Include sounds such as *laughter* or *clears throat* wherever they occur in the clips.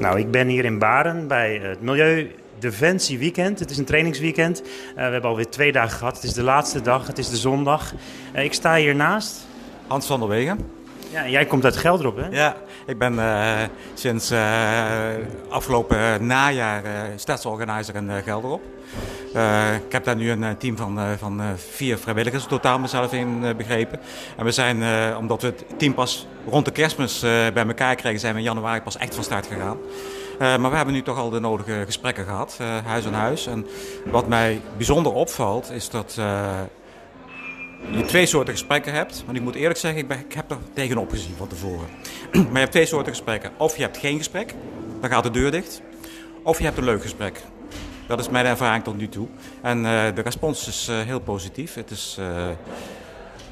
Nou, ik ben hier in Baren bij het Milieudefensie Weekend. Het is een trainingsweekend. Uh, we hebben alweer twee dagen gehad. Het is de laatste dag, het is de zondag. Uh, ik sta hier naast. Hans van der Wegen. Ja, jij komt uit Gelderop, hè? Ja, ik ben uh, sinds afgelopen najaar stadsorganizer in Gelderop. Ik heb daar nu een team van, van vier vrijwilligers totaal mezelf in begrepen. En we zijn, omdat we het team pas rond de kerstmis bij elkaar kregen, zijn we in januari pas echt van start gegaan. Maar we hebben nu toch al de nodige gesprekken gehad, huis aan huis. En wat mij bijzonder opvalt, is dat je twee soorten gesprekken hebt. Want ik moet eerlijk zeggen, ik, ben, ik heb er tegenop gezien van tevoren. *clears throat* maar je hebt twee soorten gesprekken. Of je hebt geen gesprek, dan gaat de deur dicht. Of je hebt een leuk gesprek. Dat is mijn ervaring tot nu toe. En de respons is heel positief. Het is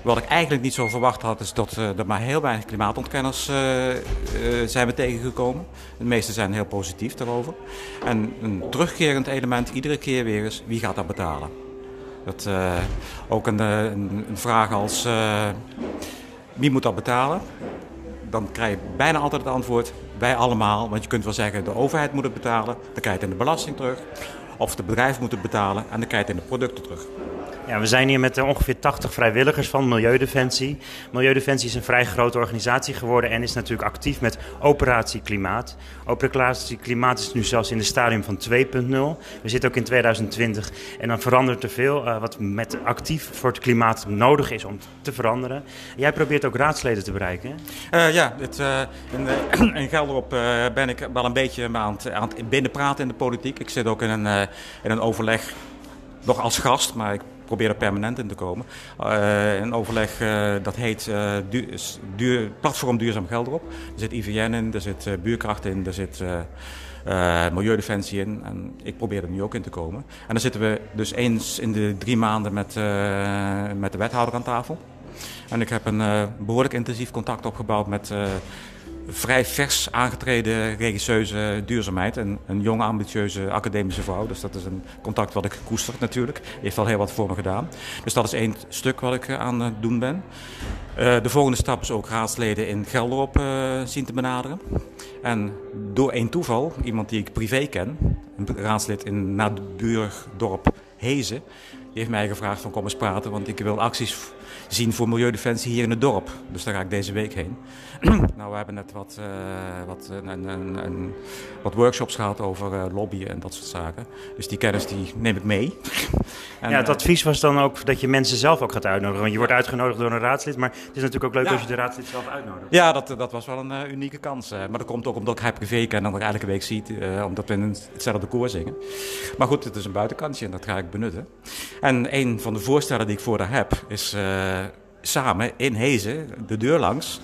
wat ik eigenlijk niet zo verwacht had, is dat uh, er maar heel weinig klimaatontkenners zijn we tegengekomen. De meeste zijn heel positief daarover. En een terugkerend element iedere keer weer is, wie gaat dat betalen? Dat, ook een, een, een, vraag als, wie moet dat betalen? Dan krijg je bijna altijd het antwoord, wij allemaal. Want je kunt wel zeggen, de overheid moet het betalen, dan krijg je het in de belasting terug. Of de bedrijven moeten het betalen en dan krijg het in de producten terug. Ja, we zijn hier met ongeveer 80 vrijwilligers van Milieudefensie. Milieudefensie is een vrij grote organisatie geworden en is natuurlijk actief met Operatie Klimaat. Operatie Klimaat is nu zelfs in het stadium van 2.0. We zitten ook in 2020 en dan verandert er veel uh, wat met actief voor het klimaat nodig is om te veranderen. Jij probeert ook raadsleden te bereiken. Uh, ja, het, in, *clears throat* in Gelderop ben ik wel een beetje aan het, aan het binnenpraten in de politiek. Ik zit ook in een, in een overleg nog als gast, maar ik probeer er permanent in te komen. Uh, een overleg uh, dat heet duur, duur, Platform Duurzaam Geld erop. Er zit IVN in, er zit buurkracht in, er zit Milieudefensie in. En ik probeer er nu ook in te komen. En dan zitten we dus eens in de drie maanden met, met de wethouder aan tafel. En ik heb een behoorlijk intensief contact opgebouwd met vrij vers aangetreden regisseuse duurzaamheid. En een jonge, ambitieuze academische vrouw. Dus dat is een contact wat ik koester natuurlijk. Heeft al heel wat voor me gedaan. Dus dat is één stuk wat ik aan het doen ben. Uh, de volgende stap is ook raadsleden in Gelderop uh, zien te benaderen. En door één toeval, iemand die ik privé ken, een raadslid in Nabuurdorp Hezen, heeft mij gevraagd van kom eens praten, want ik wil acties zien voor Milieudefensie hier in het dorp. Dus daar ga ik deze week heen. *clears throat* nou, we hebben net wat, uh, wat, een, een, een, wat workshops gehad over uh, lobbyen en dat soort zaken. Dus die kennis die neem ik mee. *laughs* en, ja, het advies was dan ook dat je mensen zelf ook gaat uitnodigen. Want je wordt uitgenodigd door een raadslid, maar het is natuurlijk ook leuk ja. als je de raadslid zelf uitnodigt. Ja, dat, dat was wel een uh, unieke kans. maar dat komt ook omdat ik hij privé ken en dat elke week ziet, omdat we in hetzelfde koor zingen. Maar goed, het is een buitenkantje en dat ga ik benutten. En een van de voorstellen die ik voor daar heb is samen in Hezen de deur langs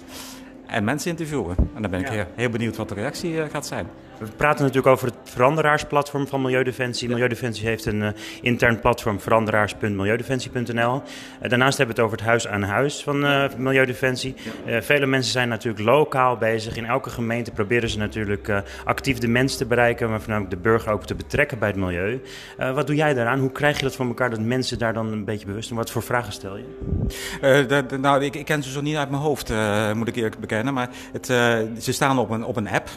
en mensen interviewen. En dan ben ik ja. heel, heel, benieuwd wat de reactie gaat zijn. We praten natuurlijk over het veranderarsplatform van Milieudefensie. Milieudefensie heeft een uh, intern platform veranderaars.milieudefensie.nl. Uh, daarnaast hebben we het over het huis aan huis van uh, Milieudefensie. vele mensen zijn natuurlijk lokaal bezig. In elke gemeente proberen ze natuurlijk actief de mensen te bereiken, maar voornamelijk de burger ook te betrekken bij het milieu. wat doe jij daaraan? Hoe krijg je dat voor elkaar dat mensen daar dan een beetje bewust zijn? Wat voor vragen stel je? Nou, ik, ik, ken ze zo niet uit mijn hoofd, moet ik eerlijk bekennen. Maar het, ze staan op een, op een app.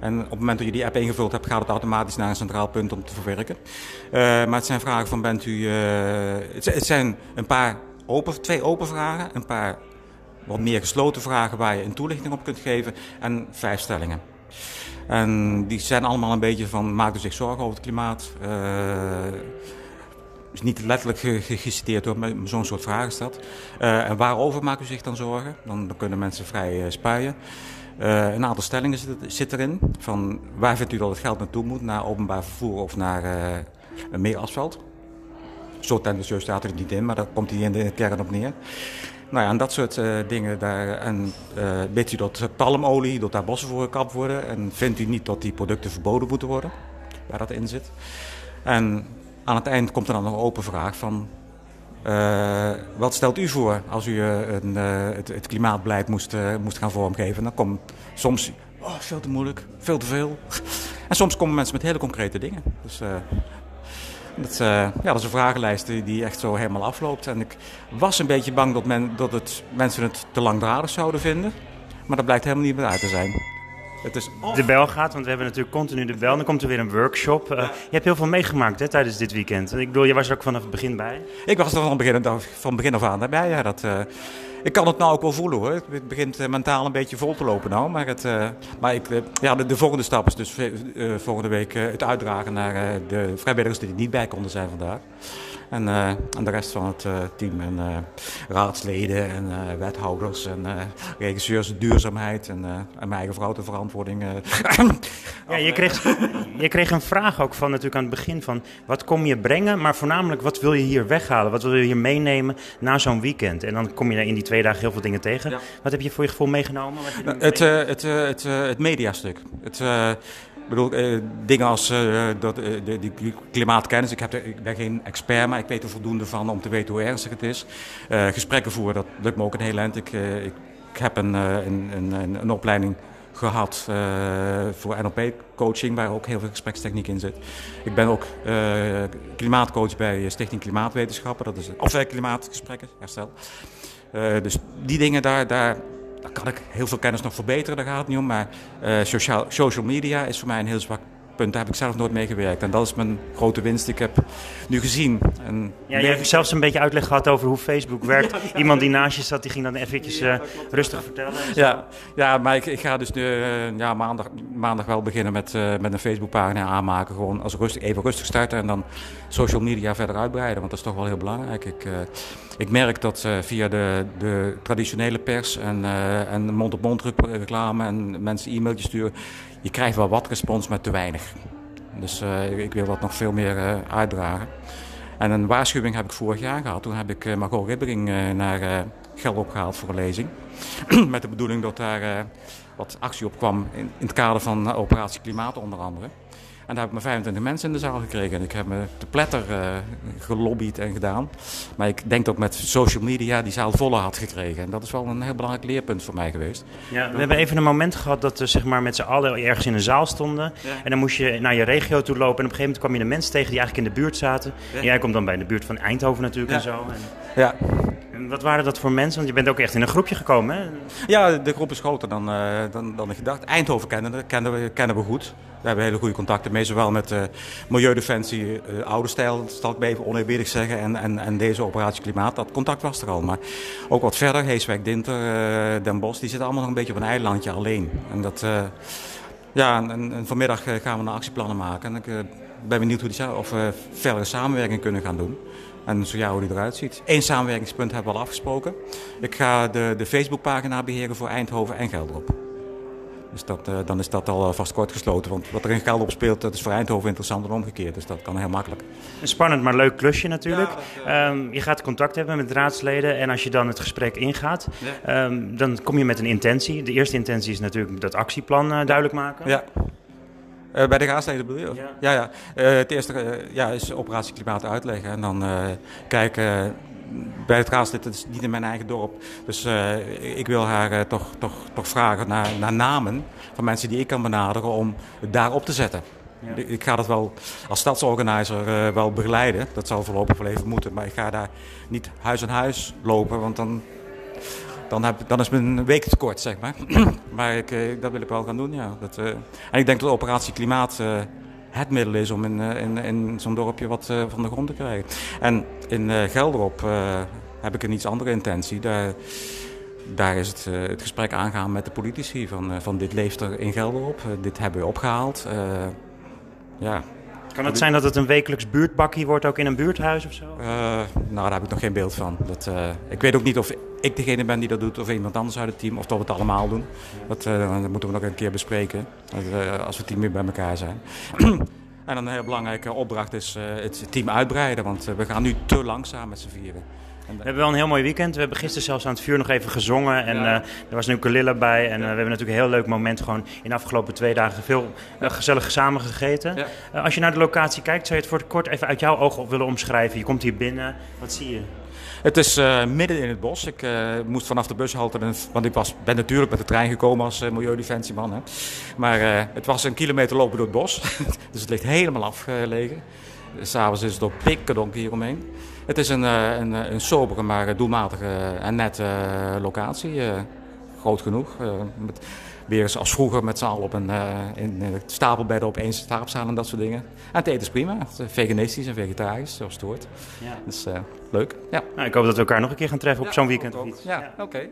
En op het moment dat je die app ingevuld hebt, gaat het automatisch naar een centraal punt om te verwerken. Uh, maar het zijn vragen van bent u. Uh, het, zijn een paar open, twee open vragen, een paar wat meer gesloten vragen waar je een toelichting op kunt geven en vijf stellingen. En die zijn allemaal een beetje van maakt u zich zorgen over het klimaat. Uh, is niet letterlijk geciteerd hoor, maar zo'n soort vraag is dat. en waarover maakt u zich dan zorgen? Dan, dan kunnen mensen vrij spuien. Uh, een aantal stellingen zit, zit, erin. Van waar vindt u dat het geld naartoe moet? Naar openbaar vervoer of naar uh, meer asfalt? Zo tendentieus staat er niet in, maar daar komt hij in de kern op neer. Nou ja, en dat soort uh, dingen. Daar, en weet u dat palmolie, dat daar bossen voor gekapt worden? En vindt u niet dat die producten verboden moeten worden? Waar dat in zit. En aan het eind komt er dan nog een open vraag van... Uh, wat stelt u voor als u uh, een, uh, het, het, klimaatbeleid moest, moest gaan vormgeven? Dan komt soms, oh, veel te moeilijk, veel te veel. *laughs* en soms komen mensen met hele concrete dingen. Dus dat, ja, dat is een vragenlijst die echt zo helemaal afloopt. En ik was een beetje bang dat, men, dat het, mensen het te langdradig zouden vinden. Maar dat blijkt helemaal niet meer uit te zijn. Het is de bel gaat. Want we hebben natuurlijk continu de bel. Dan komt er weer een workshop. Je hebt heel veel meegemaakt hè, tijdens dit weekend. Ik bedoel, je was er ook vanaf het begin bij. Ik was er van begin, van begin af aan bij. Ja, dat, ik kan het nou ook wel voelen hoor. Het begint mentaal een beetje vol te lopen nou. Maar, het, maar ik, ja, de, de, volgende stap is dus volgende week het uitdragen naar de vrijwilligers die er niet bij konden zijn vandaag. En, uh, en de rest van het uh, team. En uh, raadsleden en wethouders en regisseurs duurzaamheid en, en mijn eigen vrouw de verantwoording. ja, je kreeg, je kreeg een vraag ook van natuurlijk aan het begin van wat kom je brengen, maar voornamelijk wat wil je hier weghalen? Wat wil je hier meenemen na zo'n weekend? En dan kom je in die twee dagen heel veel dingen tegen. Ja. Wat heb je voor je gevoel meegenomen? Nou, het, het, het, het, mediastuk. Het, bedoel, eh, dingen als uh, dat, uh, de, die klimaatkennis. Ik, heb ik ben geen expert, maar ik weet er voldoende van om te weten hoe ernstig het is. gesprekken voeren, dat lukt me ook een heel eind. Ik, ik, heb een, een, een, een opleiding gehad voor NLP-coaching, waar ook heel veel gesprekstechniek in zit. Ik ben ook klimaatcoach bij Stichting Klimaatwetenschappen, dat is, of klimaatgesprekken, herstel. dus die dingen, daar, daar, daar kan ik heel veel kennis nog verbeteren, daar gaat het niet om. Maar uh, social, social media is voor mij een heel zwak punt. Daar heb ik zelf nooit mee gewerkt. En dat is mijn grote winst. Ik heb nu gezien. En ja, je hebt zelfs een beetje uitleg gehad over hoe Facebook werkt. *laughs* Iemand die naast je zat, die ging dan eventjes uh, rustig vertellen. Ja, ja, maar ik, ik ga dus nu, uh, ja, maandag, maandag wel beginnen met, uh, met een Facebookpagina aanmaken. Gewoon als rustig, even rustig starten en dan social media verder uitbreiden. Want dat is toch wel heel belangrijk. Ik, ik merk dat via de, de traditionele pers en, en mond-op-mond reclame en mensen e-mailtjes sturen je krijgt wel wat respons, maar te weinig. Dus uh, ik wil dat nog veel meer uitdragen. En een waarschuwing heb ik vorig jaar gehad. Toen heb ik Margot Ribbering naar geld opgehaald voor een lezing. *clears throat* Met de bedoeling dat daar wat actie op kwam in het kader van operatie Klimaat onder andere. En daar heb ik maar 25 mensen in de zaal gekregen. En ik heb me te pletter uh, gelobbyd en gedaan. Maar ik denk dat met social media die zaal voller had gekregen. En dat is wel een heel belangrijk leerpunt voor mij geweest. Ja, we hebben even een moment gehad dat we zeg maar, met z'n allen ergens in een zaal stonden. En dan moest je naar je regio toe lopen. En op een gegeven moment kwam je de mensen tegen die eigenlijk in de buurt zaten. En jij komt dan bij de buurt van Eindhoven natuurlijk en zo. En... Ja. Wat waren dat voor mensen? Want je bent ook echt in een groepje gekomen, hè? Ja, de groep is groter dan, uh, dan, dan ik gedacht. Eindhoven kennen, kennen, we, kennen we goed. We hebben hele goede contacten mee, zowel met uh, Milieudefensie, uh, oude stijl, zal ik me even oneerbiedig zeggen, en, en, en deze operatie Klimaat. Dat contact was er al. Maar ook wat verder, Heeswijk, Dinter, Den Bosch, die zitten allemaal nog een beetje op een eilandje alleen. En dat, ja, vanmiddag gaan we een actieplannen maken. En ik ben benieuwd hoe die, of we verdere samenwerking kunnen gaan doen. En zo ja, hoe die eruit ziet. Eén samenwerkingspunt hebben we al afgesproken. Ik ga de, de Facebookpagina beheren voor Eindhoven en Gelderop. Dus dat, uh, dan is dat al uh, vast kort gesloten. Want wat er in Gelderop speelt, dat is voor Eindhoven interessant en omgekeerd. Dus dat kan heel makkelijk. Een spannend, maar leuk klusje natuurlijk. Ja, um, je gaat contact hebben met raadsleden. En als je dan het gesprek ingaat, ja. um, dan kom je met een intentie. De eerste intentie is natuurlijk dat actieplan uh, duidelijk maken. Ja. Uh, bij de raadsleden bedoel je? Ja, ja. ja. Uh, het eerste uh, ja, is operatie klimaat uitleggen en dan kijken. bij het raadslid, dat is niet in mijn eigen dorp. Dus ik wil haar toch, toch, toch vragen naar, naar namen van mensen die ik kan benaderen om het daar op te zetten. Ja. Ik ga dat wel als stadsorganizer wel begeleiden. Dat zal voorlopig wel even moeten. Maar ik ga daar niet huis aan huis lopen, want dan dan, heb, dan is mijn week te kort, zeg maar. *clears throat* maar ik, eh, dat wil ik wel gaan doen, ja. Dat, uh, en ik denk dat Operatie Klimaat uh, het middel is om in, in, in zo'n dorpje wat van de grond te krijgen. En in Gelderop heb ik een iets andere intentie. Daar, daar is het, het gesprek aangaan met de politici van, van dit leeft er in Gelderop. dit hebben we opgehaald. ja, kan het zijn dat het een wekelijks buurtbakkie wordt, ook in een buurthuis of zo? Uh, nou, daar heb ik nog geen beeld van. Dat, uh, ik weet ook niet of ik degene ben die dat doet of iemand anders uit het team, of dat we het allemaal doen. Dat, dat moeten we nog een keer bespreken, als we team weer bij elkaar zijn. *clears throat* en een heel belangrijke opdracht is het team uitbreiden, want we gaan nu te langzaam met z'n vieren. We hebben wel een heel mooi weekend. We hebben gisteren zelfs aan het vuur nog even gezongen. En ja. uh, er was een ukulele bij. En uh, we hebben natuurlijk een heel leuk moment gewoon in de afgelopen twee dagen veel uh, gezellig samen gegeten. Ja. als je naar de locatie kijkt, zou je het voor kort even uit jouw ogen willen omschrijven? Je komt hier binnen. Wat zie je? Het is uh, midden in het bos. Ik uh, moest vanaf de bushalte, want ik was, ben natuurlijk met de trein gekomen als uh, milieudefensieman. Hè. Maar het was een kilometer lopen door het bos, *laughs* dus het ligt helemaal afgelegen. S'avonds is het ook pikken donker hieromheen. Het is een, een, een sobere, maar doelmatige en nette locatie. groot genoeg. met, weer eens als vroeger met z'n allen op een, in, stapelbedden op één slaapzaal en dat soort dingen. En het eten is prima. Het is veganistisch en vegetarisch, zoals het hoort. Ja. Dus leuk. Ja. Nou, ik hoop dat we elkaar nog een keer gaan treffen op zo'n weekend. Ja, oké.